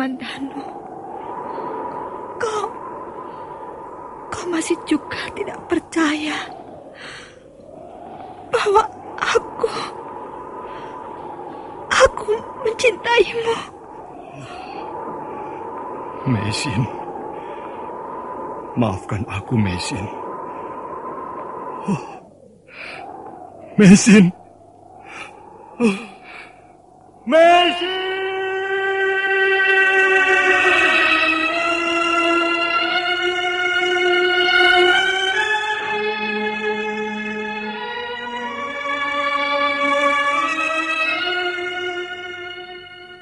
Kamandano. Kau... Kau masih juga tidak percaya bahwa aku... Aku mencintaimu. Mesin. Maafkan aku, Mesin. Oh. Mesin. Oh. Mesin!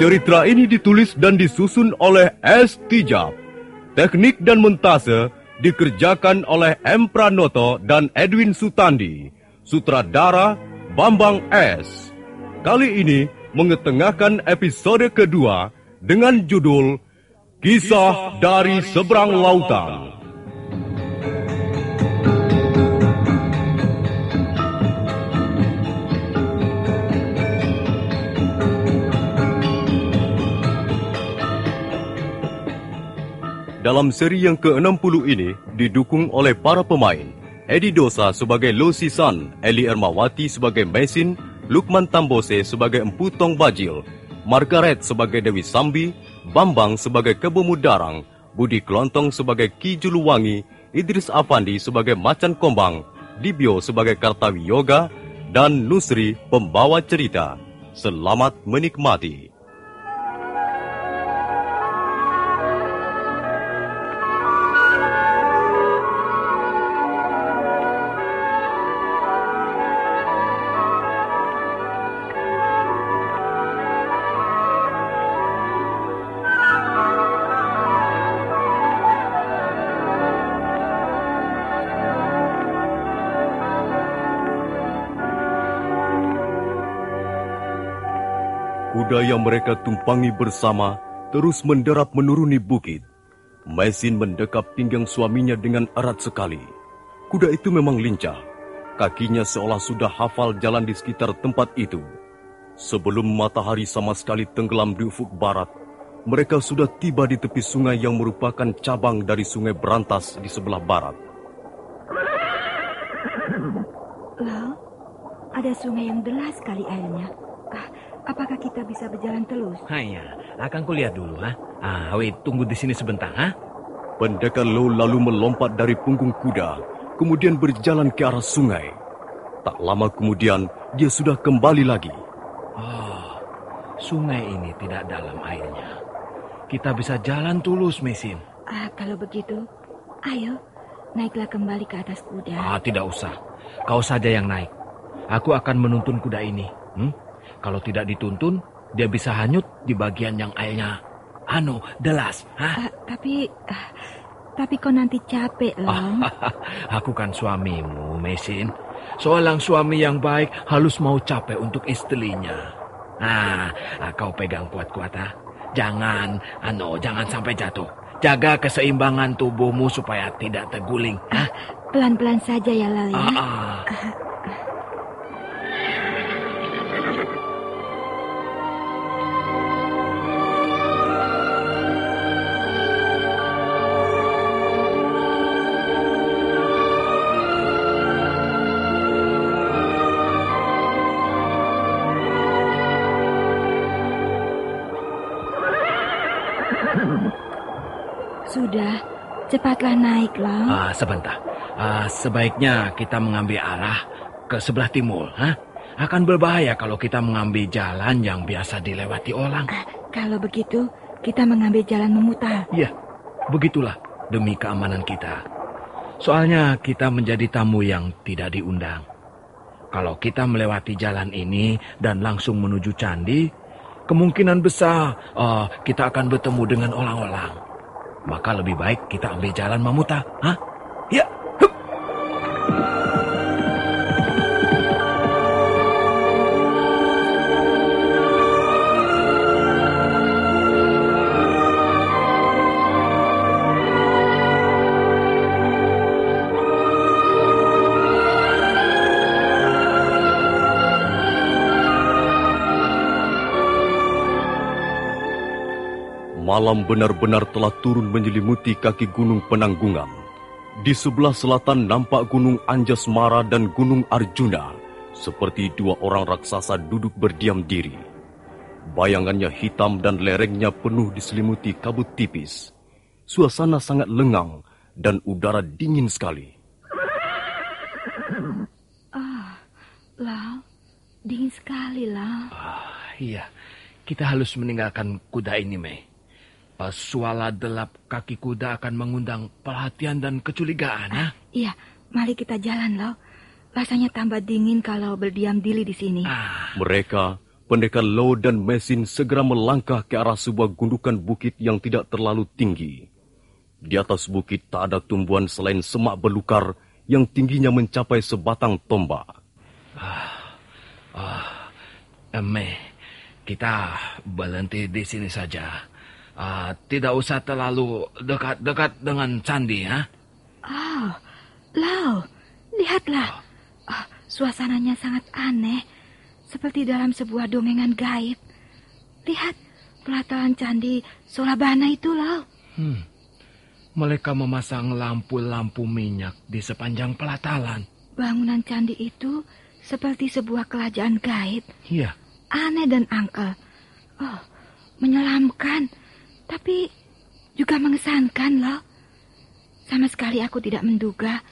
Cerita ini ditulis dan disusun oleh S. Tijab. Teknik dan montase dikerjakan oleh M. Pranoto dan Edwin Sutandi. Sutradara Bambang S. Kali ini mengetengahkan episode kedua dengan judul Kisah dari Seberang Lautan. Dalam seri yang ke-60 ini didukung oleh para pemain Edi Dosa sebagai Lo Sisan, Eli Ermawati sebagai Mesin, Lukman Tambose sebagai Empu Tong Bajil, Margaret sebagai Dewi Sambi, Bambang sebagai Kebo Mudarang, Budi Kelontong sebagai Ki Juluwangi, Idris Afandi sebagai Macan Kombang, Dibio sebagai Kartawi Yoga, dan Nusri pembawa cerita. Selamat menikmati. Kuda yang mereka tumpangi bersama terus menderap menuruni bukit. Mesin mendekap pinggang suaminya dengan erat sekali. Kuda itu memang lincah. Kakinya seolah sudah hafal jalan di sekitar tempat itu. Sebelum matahari sama sekali tenggelam di ufuk barat, mereka sudah tiba di tepi sungai yang merupakan cabang dari sungai Berantas di sebelah barat. Loh, ada sungai yang deras sekali airnya. Ah, apakah kita bisa berjalan terus? Hanya, akan kulihat dulu, ha? Ah, wait, tunggu di sini sebentar, ha? Pendekar Lo lalu melompat dari punggung kuda, kemudian berjalan ke arah sungai. Tak lama kemudian, dia sudah kembali lagi. Oh, sungai ini tidak dalam airnya. Kita bisa jalan tulus, Mesin. Ah, kalau begitu, ayo naiklah kembali ke atas kuda. Ah, tidak usah. Kau saja yang naik. aku akan menuntun kuda ini. Hmm? Kalau tidak dituntun, dia bisa hanyut di bagian yang airnya anu delas. Hah? Uh, tapi uh, tapi kau nanti capek loh. aku kan suamimu, Mesin. Seorang suami yang baik harus mau capek untuk istrinya. Ah, kau pegang kuat-kuat ah. Jangan, anu, jangan sampai jatuh. Jaga keseimbangan tubuhmu supaya tidak terguling. Pelan-pelan saja ya, Lal ya. Ah, ah. Cepatlah naiklah. Ah, sebentar. Ah, sebaiknya kita mengambil arah ke sebelah timur. Hah? Akan berbahaya kalau kita mengambil jalan yang biasa dilewati orang. Ah, kalau begitu, kita mengambil jalan memutar. Iya, begitulah demi keamanan kita. Soalnya kita menjadi tamu yang tidak diundang. Kalau kita melewati jalan ini dan langsung menuju candi, kemungkinan besar uh, kita akan bertemu dengan orang-orang. Maka lebih baik kita ambil jalan Mamuta. Hah? Ya. Malam benar-benar telah turun menyelimuti kaki gunung penanggungan. Di sebelah selatan nampak gunung Anjasmara dan gunung Arjuna, seperti dua orang raksasa duduk berdiam diri. Bayangannya hitam dan lerengnya penuh diselimuti kabut tipis. Suasana sangat lengang dan udara dingin sekali. Ah, Lau, dingin sekali, Lau. Ah, iya, kita harus meninggalkan kuda ini, Mei. Suara delap kaki kuda akan mengundang perhatian dan kecurigaan. Ah, iya, mari kita jalan, loh. Rasanya tambah dingin kalau berdiam diri di sini. Ah. Mereka, pendekar Low dan Mesin segera melangkah ke arah sebuah gundukan bukit yang tidak terlalu tinggi. Di atas bukit tak ada tumbuhan selain semak belukar yang tingginya mencapai sebatang tombak. Ah, ah, Eme, kita berhenti di sini saja. Uh, tidak usah terlalu dekat-dekat dengan candi, ya. Oh, Lau, lihatlah. Oh, suasananya sangat aneh, seperti dalam sebuah dongengan gaib. Lihat, pelataran candi Solabana itu, Lau. Hmm. Mereka memasang lampu-lampu minyak di sepanjang pelataran. Bangunan candi itu seperti sebuah kerajaan gaib. Iya. Aneh dan angkel. Oh, menyelamkan. Tapi juga mengesankan loh. Sama sekali aku tidak menduga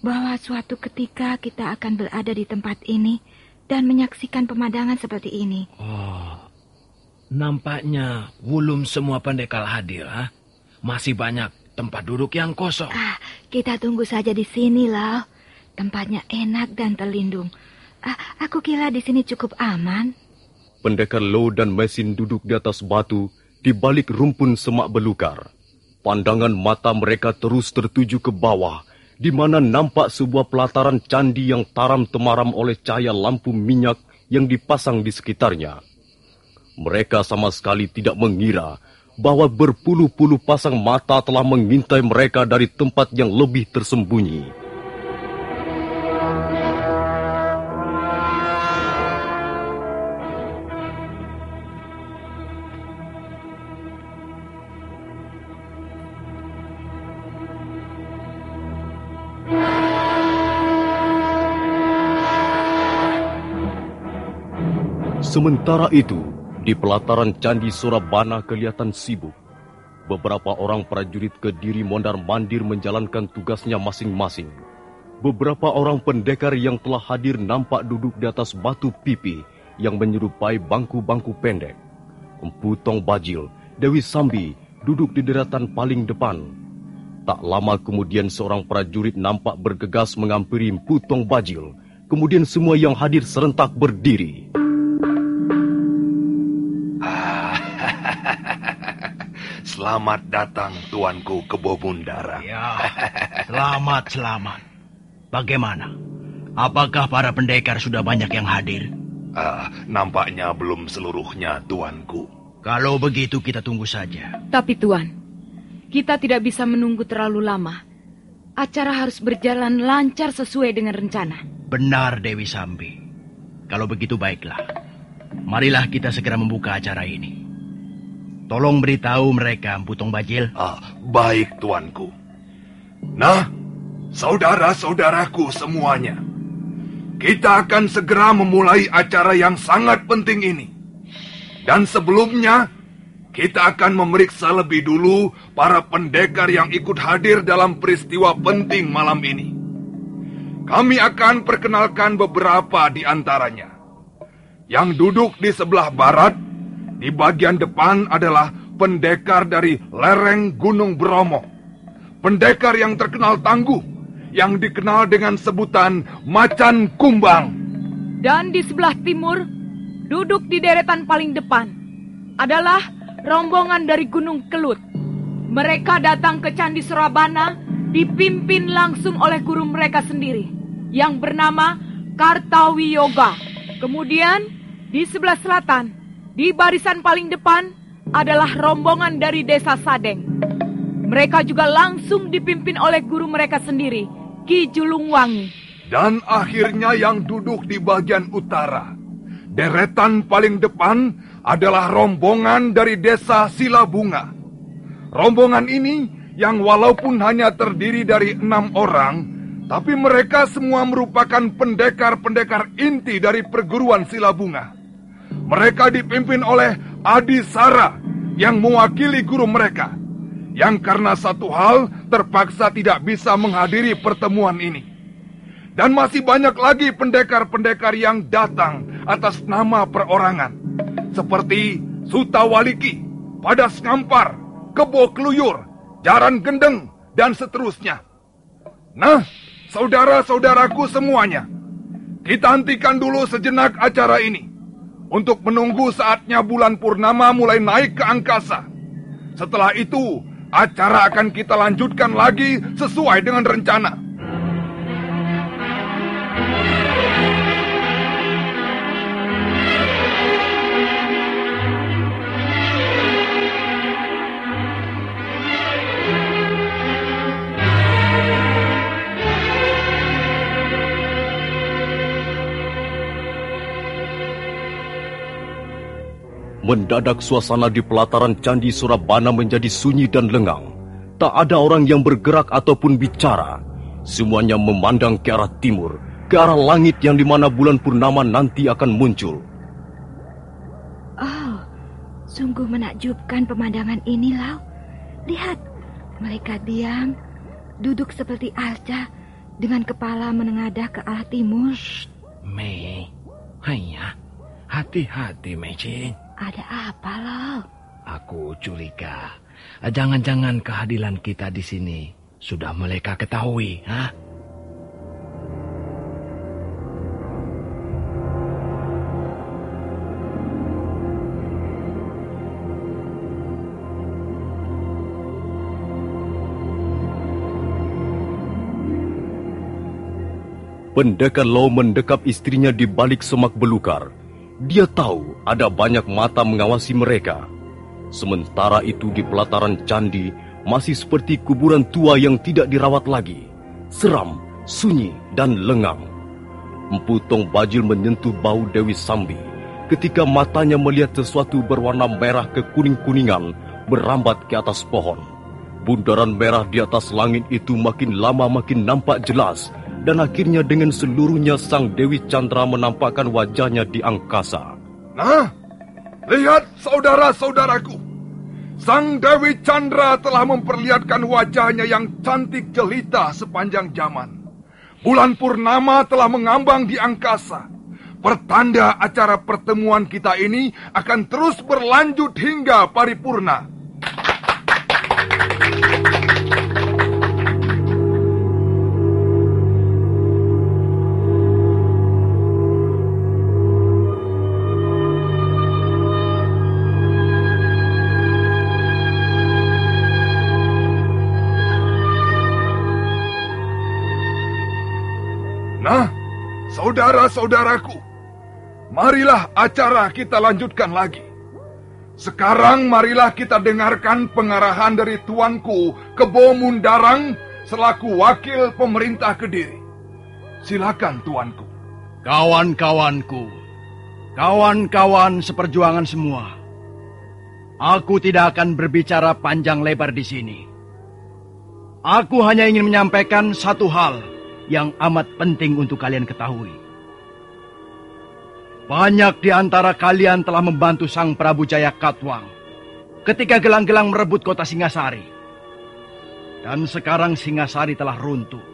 bahwa suatu ketika kita akan berada di tempat ini dan menyaksikan pemandangan seperti ini. Oh, nampaknya belum semua pendekar hadir, ha? Masih banyak tempat duduk yang kosong. Ah, kita tunggu saja di sini loh. Tempatnya enak dan terlindung. Ah, aku kira di sini cukup aman. Pendekar Low dan Mesin duduk di atas batu di balik rumpun semak belukar. Pandangan mata mereka terus tertuju ke bawah, di mana nampak sebuah pelataran candi yang taram temaram oleh cahaya lampu minyak yang dipasang di sekitarnya. Mereka sama sekali tidak mengira bahwa berpuluh-puluh pasang mata telah mengintai mereka dari tempat yang lebih tersembunyi. Sementara itu, di pelataran Candi Surabana kelihatan sibuk. Beberapa orang prajurit Kediri mondar-mandir menjalankan tugasnya masing-masing. Beberapa orang pendekar yang telah hadir nampak duduk di atas batu pipi yang menyerupai bangku-bangku pendek. Empu Tong Bajil, Dewi Sambi, duduk di deratan paling depan. Tak lama kemudian seorang prajurit nampak bergegas mengampiri Empu Tong Bajil Kemudian semua yang hadir serentak berdiri. Selamat datang tuanku ke Bobundara. Ya, selamat, selamat. Bagaimana? Apakah para pendekar sudah banyak yang hadir? Ah, nampaknya belum seluruhnya tuanku. Kalau begitu kita tunggu saja. Tapi Tuan, kita tidak bisa menunggu terlalu lama. Acara harus berjalan lancar sesuai dengan rencana. Benar Dewi Sambi. Kalau begitu baiklah. Marilah kita segera membuka acara ini. Tolong beritahu mereka, Putong Bajil. Ah, baik tuanku. Nah, saudara-saudaraku semuanya. Kita akan segera memulai acara yang sangat penting ini. Dan sebelumnya, kita akan memeriksa lebih dulu para pendekar yang ikut hadir dalam peristiwa penting malam ini. Kami akan perkenalkan beberapa di antaranya. Yang duduk di sebelah barat di bagian depan adalah pendekar dari lereng Gunung Bromo. Pendekar yang terkenal tangguh, yang dikenal dengan sebutan Macan Kumbang. Dan di sebelah timur, duduk di deretan paling depan, adalah rombongan dari Gunung Kelut. Mereka datang ke Candi Surabana dipimpin langsung oleh guru mereka sendiri, yang bernama Kartawi Yoga. Kemudian, di sebelah selatan, di barisan paling depan adalah rombongan dari desa Sadeng. Mereka juga langsung dipimpin oleh guru mereka sendiri, Ki Julungwangi. Dan akhirnya yang duduk di bagian utara. Deretan paling depan adalah rombongan dari desa Silabunga. Rombongan ini yang walaupun hanya terdiri dari enam orang, tapi mereka semua merupakan pendekar-pendekar inti dari perguruan Silabunga. Mereka dipimpin oleh Adi Sara yang mewakili guru mereka. Yang karena satu hal terpaksa tidak bisa menghadiri pertemuan ini. Dan masih banyak lagi pendekar-pendekar yang datang atas nama perorangan. Seperti Sutawaliki, Padas Ngampar, Kebo Keluyur, Jaran Gendeng, dan seterusnya. Nah, saudara-saudaraku semuanya, kita hentikan dulu sejenak acara ini untuk menunggu saatnya bulan purnama mulai naik ke angkasa. Setelah itu, acara akan kita lanjutkan lagi sesuai dengan rencana. Mendadak suasana di pelataran Candi Surabana menjadi sunyi dan lengang. Tak ada orang yang bergerak ataupun bicara. Semuanya memandang ke arah timur, ke arah langit yang di mana bulan purnama nanti akan muncul. Oh, sungguh menakjubkan pemandangan ini, Lau. Lihat, mereka diam, duduk seperti alca dengan kepala menengadah ke arah timur. Mei, hanya hati-hati, Mei Ada apa, Lau? Aku curiga. Jangan-jangan kehadiran kita di sini sudah mereka ketahui, ha? Pendekar Law mendekap istrinya di balik semak belukar. Dia tahu ada banyak mata mengawasi mereka. Sementara itu di pelataran candi masih seperti kuburan tua yang tidak dirawat lagi. Seram, sunyi, dan lengang. Empu Tong Bajil menyentuh bau Dewi Sambi ketika matanya melihat sesuatu berwarna merah kekuning-kuningan berambat ke atas pohon. Bundaran merah di atas langit itu makin lama makin nampak jelas dan akhirnya dengan seluruhnya Sang Dewi Chandra menampakkan wajahnya di angkasa. Nah, lihat saudara-saudaraku. Sang Dewi Chandra telah memperlihatkan wajahnya yang cantik jelita sepanjang zaman. Bulan purnama telah mengambang di angkasa. Pertanda acara pertemuan kita ini akan terus berlanjut hingga paripurna. Saudara-saudaraku, marilah acara kita lanjutkan lagi. Sekarang marilah kita dengarkan pengarahan dari tuanku Kebo Mundarang selaku wakil pemerintah Kediri. Silakan tuanku. Kawan-kawanku, kawan-kawan seperjuangan semua. Aku tidak akan berbicara panjang lebar di sini. Aku hanya ingin menyampaikan satu hal yang amat penting untuk kalian ketahui. Banyak di antara kalian telah membantu Sang Prabu Jaya Katwang ketika gelang-gelang merebut kota Singasari. Dan sekarang Singasari telah runtuh.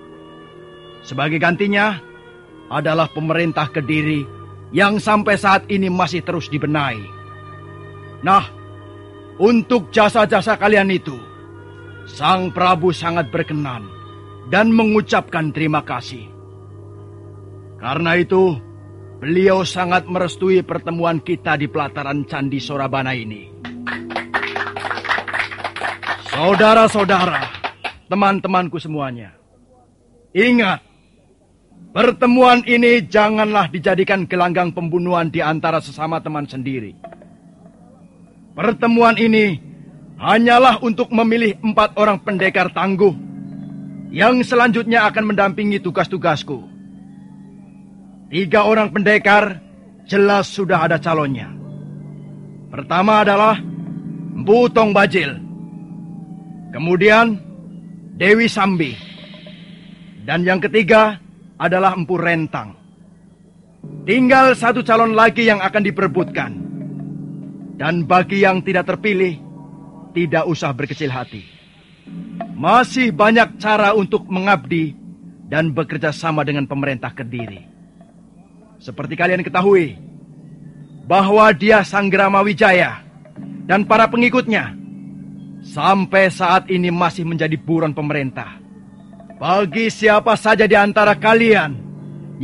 Sebagai gantinya adalah pemerintah Kediri yang sampai saat ini masih terus dibenahi. Nah, untuk jasa-jasa kalian itu, Sang Prabu sangat berkenan dan mengucapkan terima kasih. Karena itu, Beliau sangat merestui pertemuan kita di pelataran Candi Sorabana ini. Saudara-saudara, teman-temanku semuanya. Ingat, pertemuan ini janganlah dijadikan gelanggang pembunuhan di antara sesama teman sendiri. Pertemuan ini hanyalah untuk memilih empat orang pendekar tangguh yang selanjutnya akan mendampingi tugas-tugasku. Tiga orang pendekar jelas sudah ada calonnya. Pertama adalah Mbu Tong Bajil. Kemudian Dewi Sambi. Dan yang ketiga adalah Empu Rentang. Tinggal satu calon lagi yang akan diperebutkan. Dan bagi yang tidak terpilih, tidak usah berkecil hati. Masih banyak cara untuk mengabdi dan bekerja sama dengan pemerintah Kediri. Seperti kalian ketahui, bahwa dia Sanggrama Wijaya dan para pengikutnya sampai saat ini masih menjadi buron pemerintah. Bagi siapa saja di antara kalian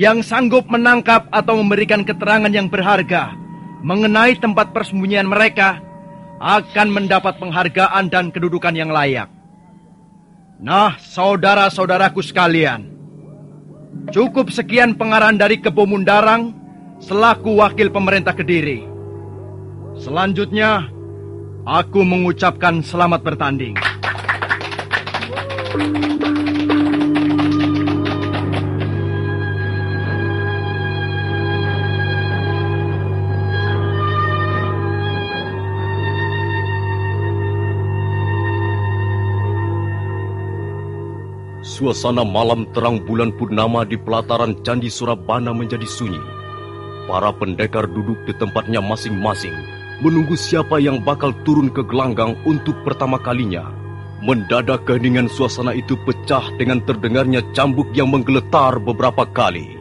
yang sanggup menangkap atau memberikan keterangan yang berharga mengenai tempat persembunyian mereka akan mendapat penghargaan dan kedudukan yang layak. Nah, saudara-saudaraku sekalian, Cukup sekian pengarahan dari Kebo Mundarang selaku wakil pemerintah Kediri. Selanjutnya, aku mengucapkan selamat bertanding. Suasana malam terang bulan purnama di pelataran Candi Surabana menjadi sunyi. Para pendekar duduk di tempatnya masing-masing, menunggu siapa yang bakal turun ke gelanggang untuk pertama kalinya. Mendadak keheningan suasana itu pecah dengan terdengarnya cambuk yang menggeletar beberapa kali.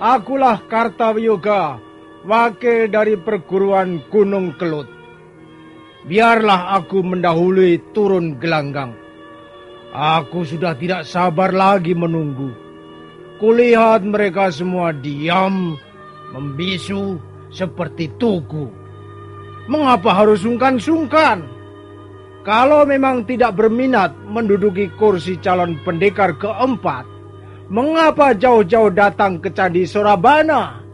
Akulah Kartawiyoga, wakil dari perguruan Gunung Kelut. Biarlah aku mendahului turun gelanggang. Aku sudah tidak sabar lagi menunggu. Kulihat mereka semua diam, membisu seperti tugu. Mengapa harus sungkan-sungkan? Kalau memang tidak berminat menduduki kursi calon pendekar keempat, mengapa jauh-jauh datang ke Candi Sorabana?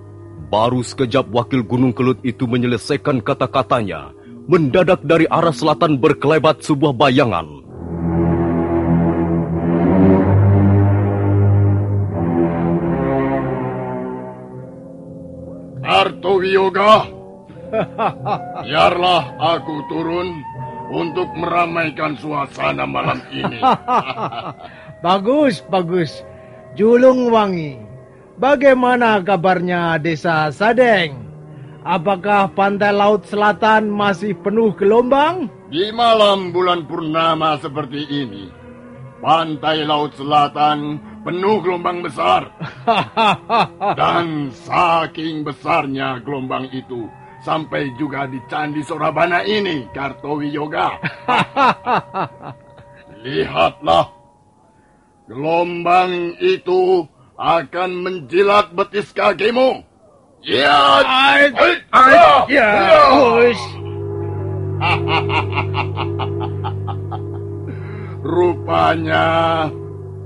Baru sekejap wakil Gunung Kelut itu menyelesaikan kata-katanya, mendadak dari arah selatan berkelebat sebuah bayangan. Artowiyoga, biarlah aku turun untuk meramaikan suasana malam ini. bagus, bagus. Julung wangi. Bagaimana kabarnya desa Sadeng? Apakah pantai laut selatan masih penuh gelombang? Di malam bulan purnama seperti ini, pantai laut selatan penuh gelombang besar. Dan saking besarnya gelombang itu, sampai juga di Candi Sorabana ini, Kartowi Yoga. Lihatlah, gelombang itu akan menjilat betis kakimu. Ya, ya. Rupanya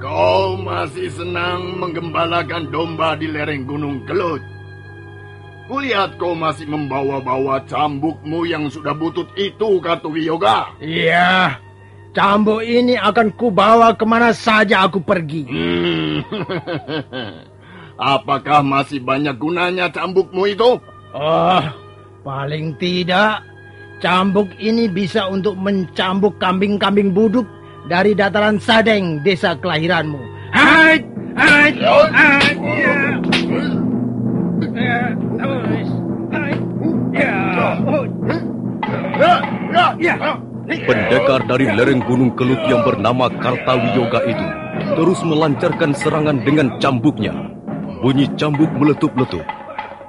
kau masih senang menggembalakan domba di lereng Gunung Kelut. Kulihat kau masih membawa-bawa cambukmu yang sudah butut itu, Kartu Yoga. Iya, cambuk ini akan kubawa ke mana saja aku pergi. Hmm. Apakah masih banyak gunanya cambukmu itu? Oh, paling tidak cambuk ini bisa untuk mencambuk kambing-kambing buduk dari dataran Sadeng, desa kelahiranmu. Hai, hai, hai, ya. Ya, ya. Oh. Ya. Pendekar dari lereng Gunung Kelut yang bernama Kartawiyoga itu terus melancarkan serangan dengan cambuknya. Bunyi cambuk meletup-letup.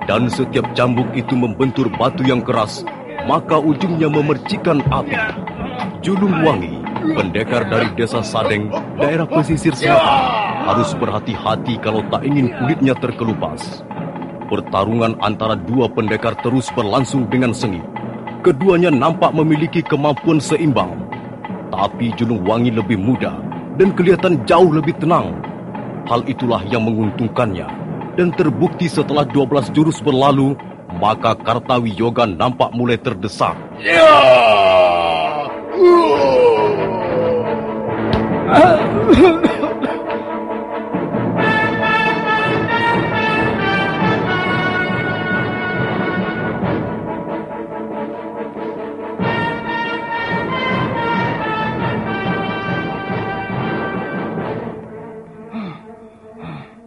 Dan setiap cambuk itu membentur batu yang keras, maka ujungnya memercikan api. Julung Wangi, pendekar dari desa Sadeng, daerah pesisir selatan, harus berhati-hati kalau tak ingin kulitnya terkelupas. Pertarungan antara dua pendekar terus berlangsung dengan sengit. Keduanya nampak memiliki kemampuan seimbang. Tapi Julung Wangi lebih muda dan kelihatan jauh lebih tenang. Hal itulah yang menguntungkannya. Dan terbukti setelah 12 jurus berlalu, maka Kartawi Yoga nampak mulai terdesak. Ya!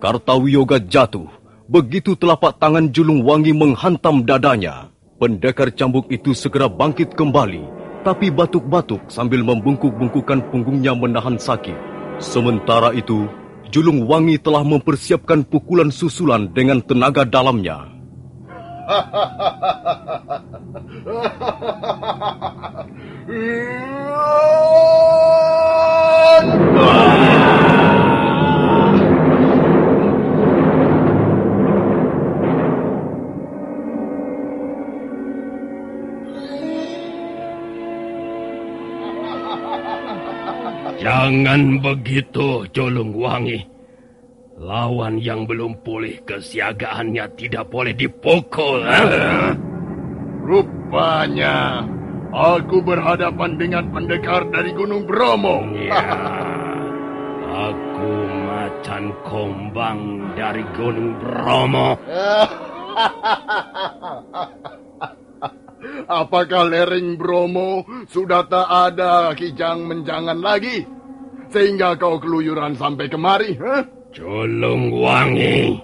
Kartawiyoga jatuh. Begitu telapak tangan Julung Wangi menghantam dadanya. Pendekar cambuk itu segera bangkit kembali, tapi batuk-batuk sambil membungkuk-bungkukan punggungnya menahan sakit. Sementara itu, Julung Wangi telah mempersiapkan pukulan susulan dengan tenaga dalamnya. Jangan begitu, Jolung Wangi. Lawan yang belum pulih kesiagaannya tidak boleh dipukul. eh? Rupanya aku berhadapan dengan pendekar dari Gunung Bromo. Ya, aku macan kombang dari Gunung Bromo. Apakah lereng Bromo sudah tak ada kijang menjangan lagi? Sehingga kau keluyuran sampai kemari? Huh? Jolong Wangi,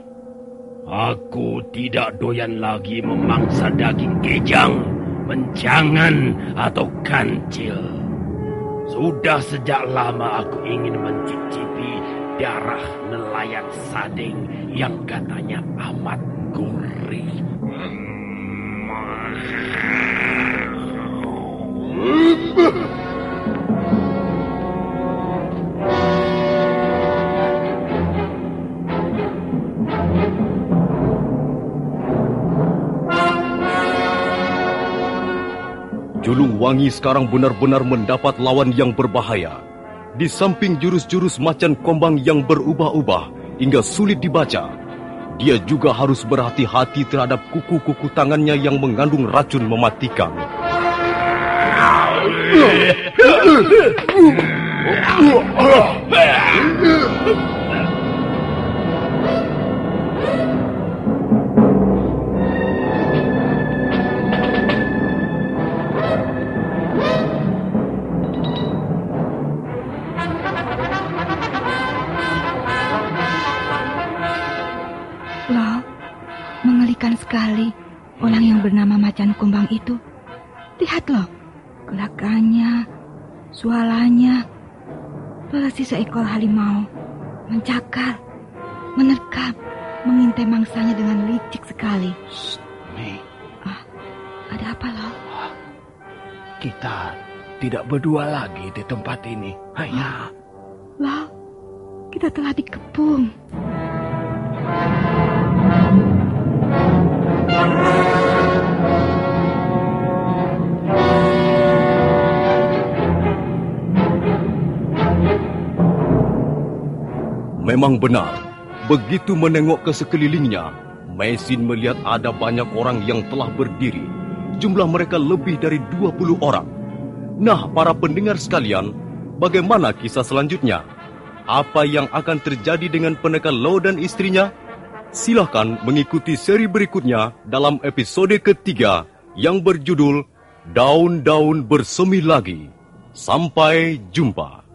aku tidak doyan lagi memangsa daging kejang, menjangan atau kancil. Sudah sejak lama aku ingin mencicipi darah nelayan sading yang katanya amat gurih. Julung Wangi sekarang benar-benar mendapat lawan yang berbahaya. Di samping jurus-jurus macan kombang yang berubah-ubah hingga sulit dibaca, dia juga harus berhati-hati terhadap kuku-kuku tangannya yang mengandung racun mematikan. Loh, seekor harimau, mencakar, menerkam, mengintai mangsanya dengan licik sekali. Mi, Ah, ada apa loh? kita tidak berdua lagi di tempat ini. Hanya Loh, kita telah dikepung. Memang benar, begitu menengok ke sekelilingnya, Mesin melihat ada banyak orang yang telah berdiri. Jumlah mereka lebih dari 20 orang. Nah, para pendengar sekalian, bagaimana kisah selanjutnya? Apa yang akan terjadi dengan pendekar Lo dan istrinya? Silahkan mengikuti seri berikutnya dalam episode ketiga yang berjudul Daun-Daun Bersemi Lagi. Sampai jumpa.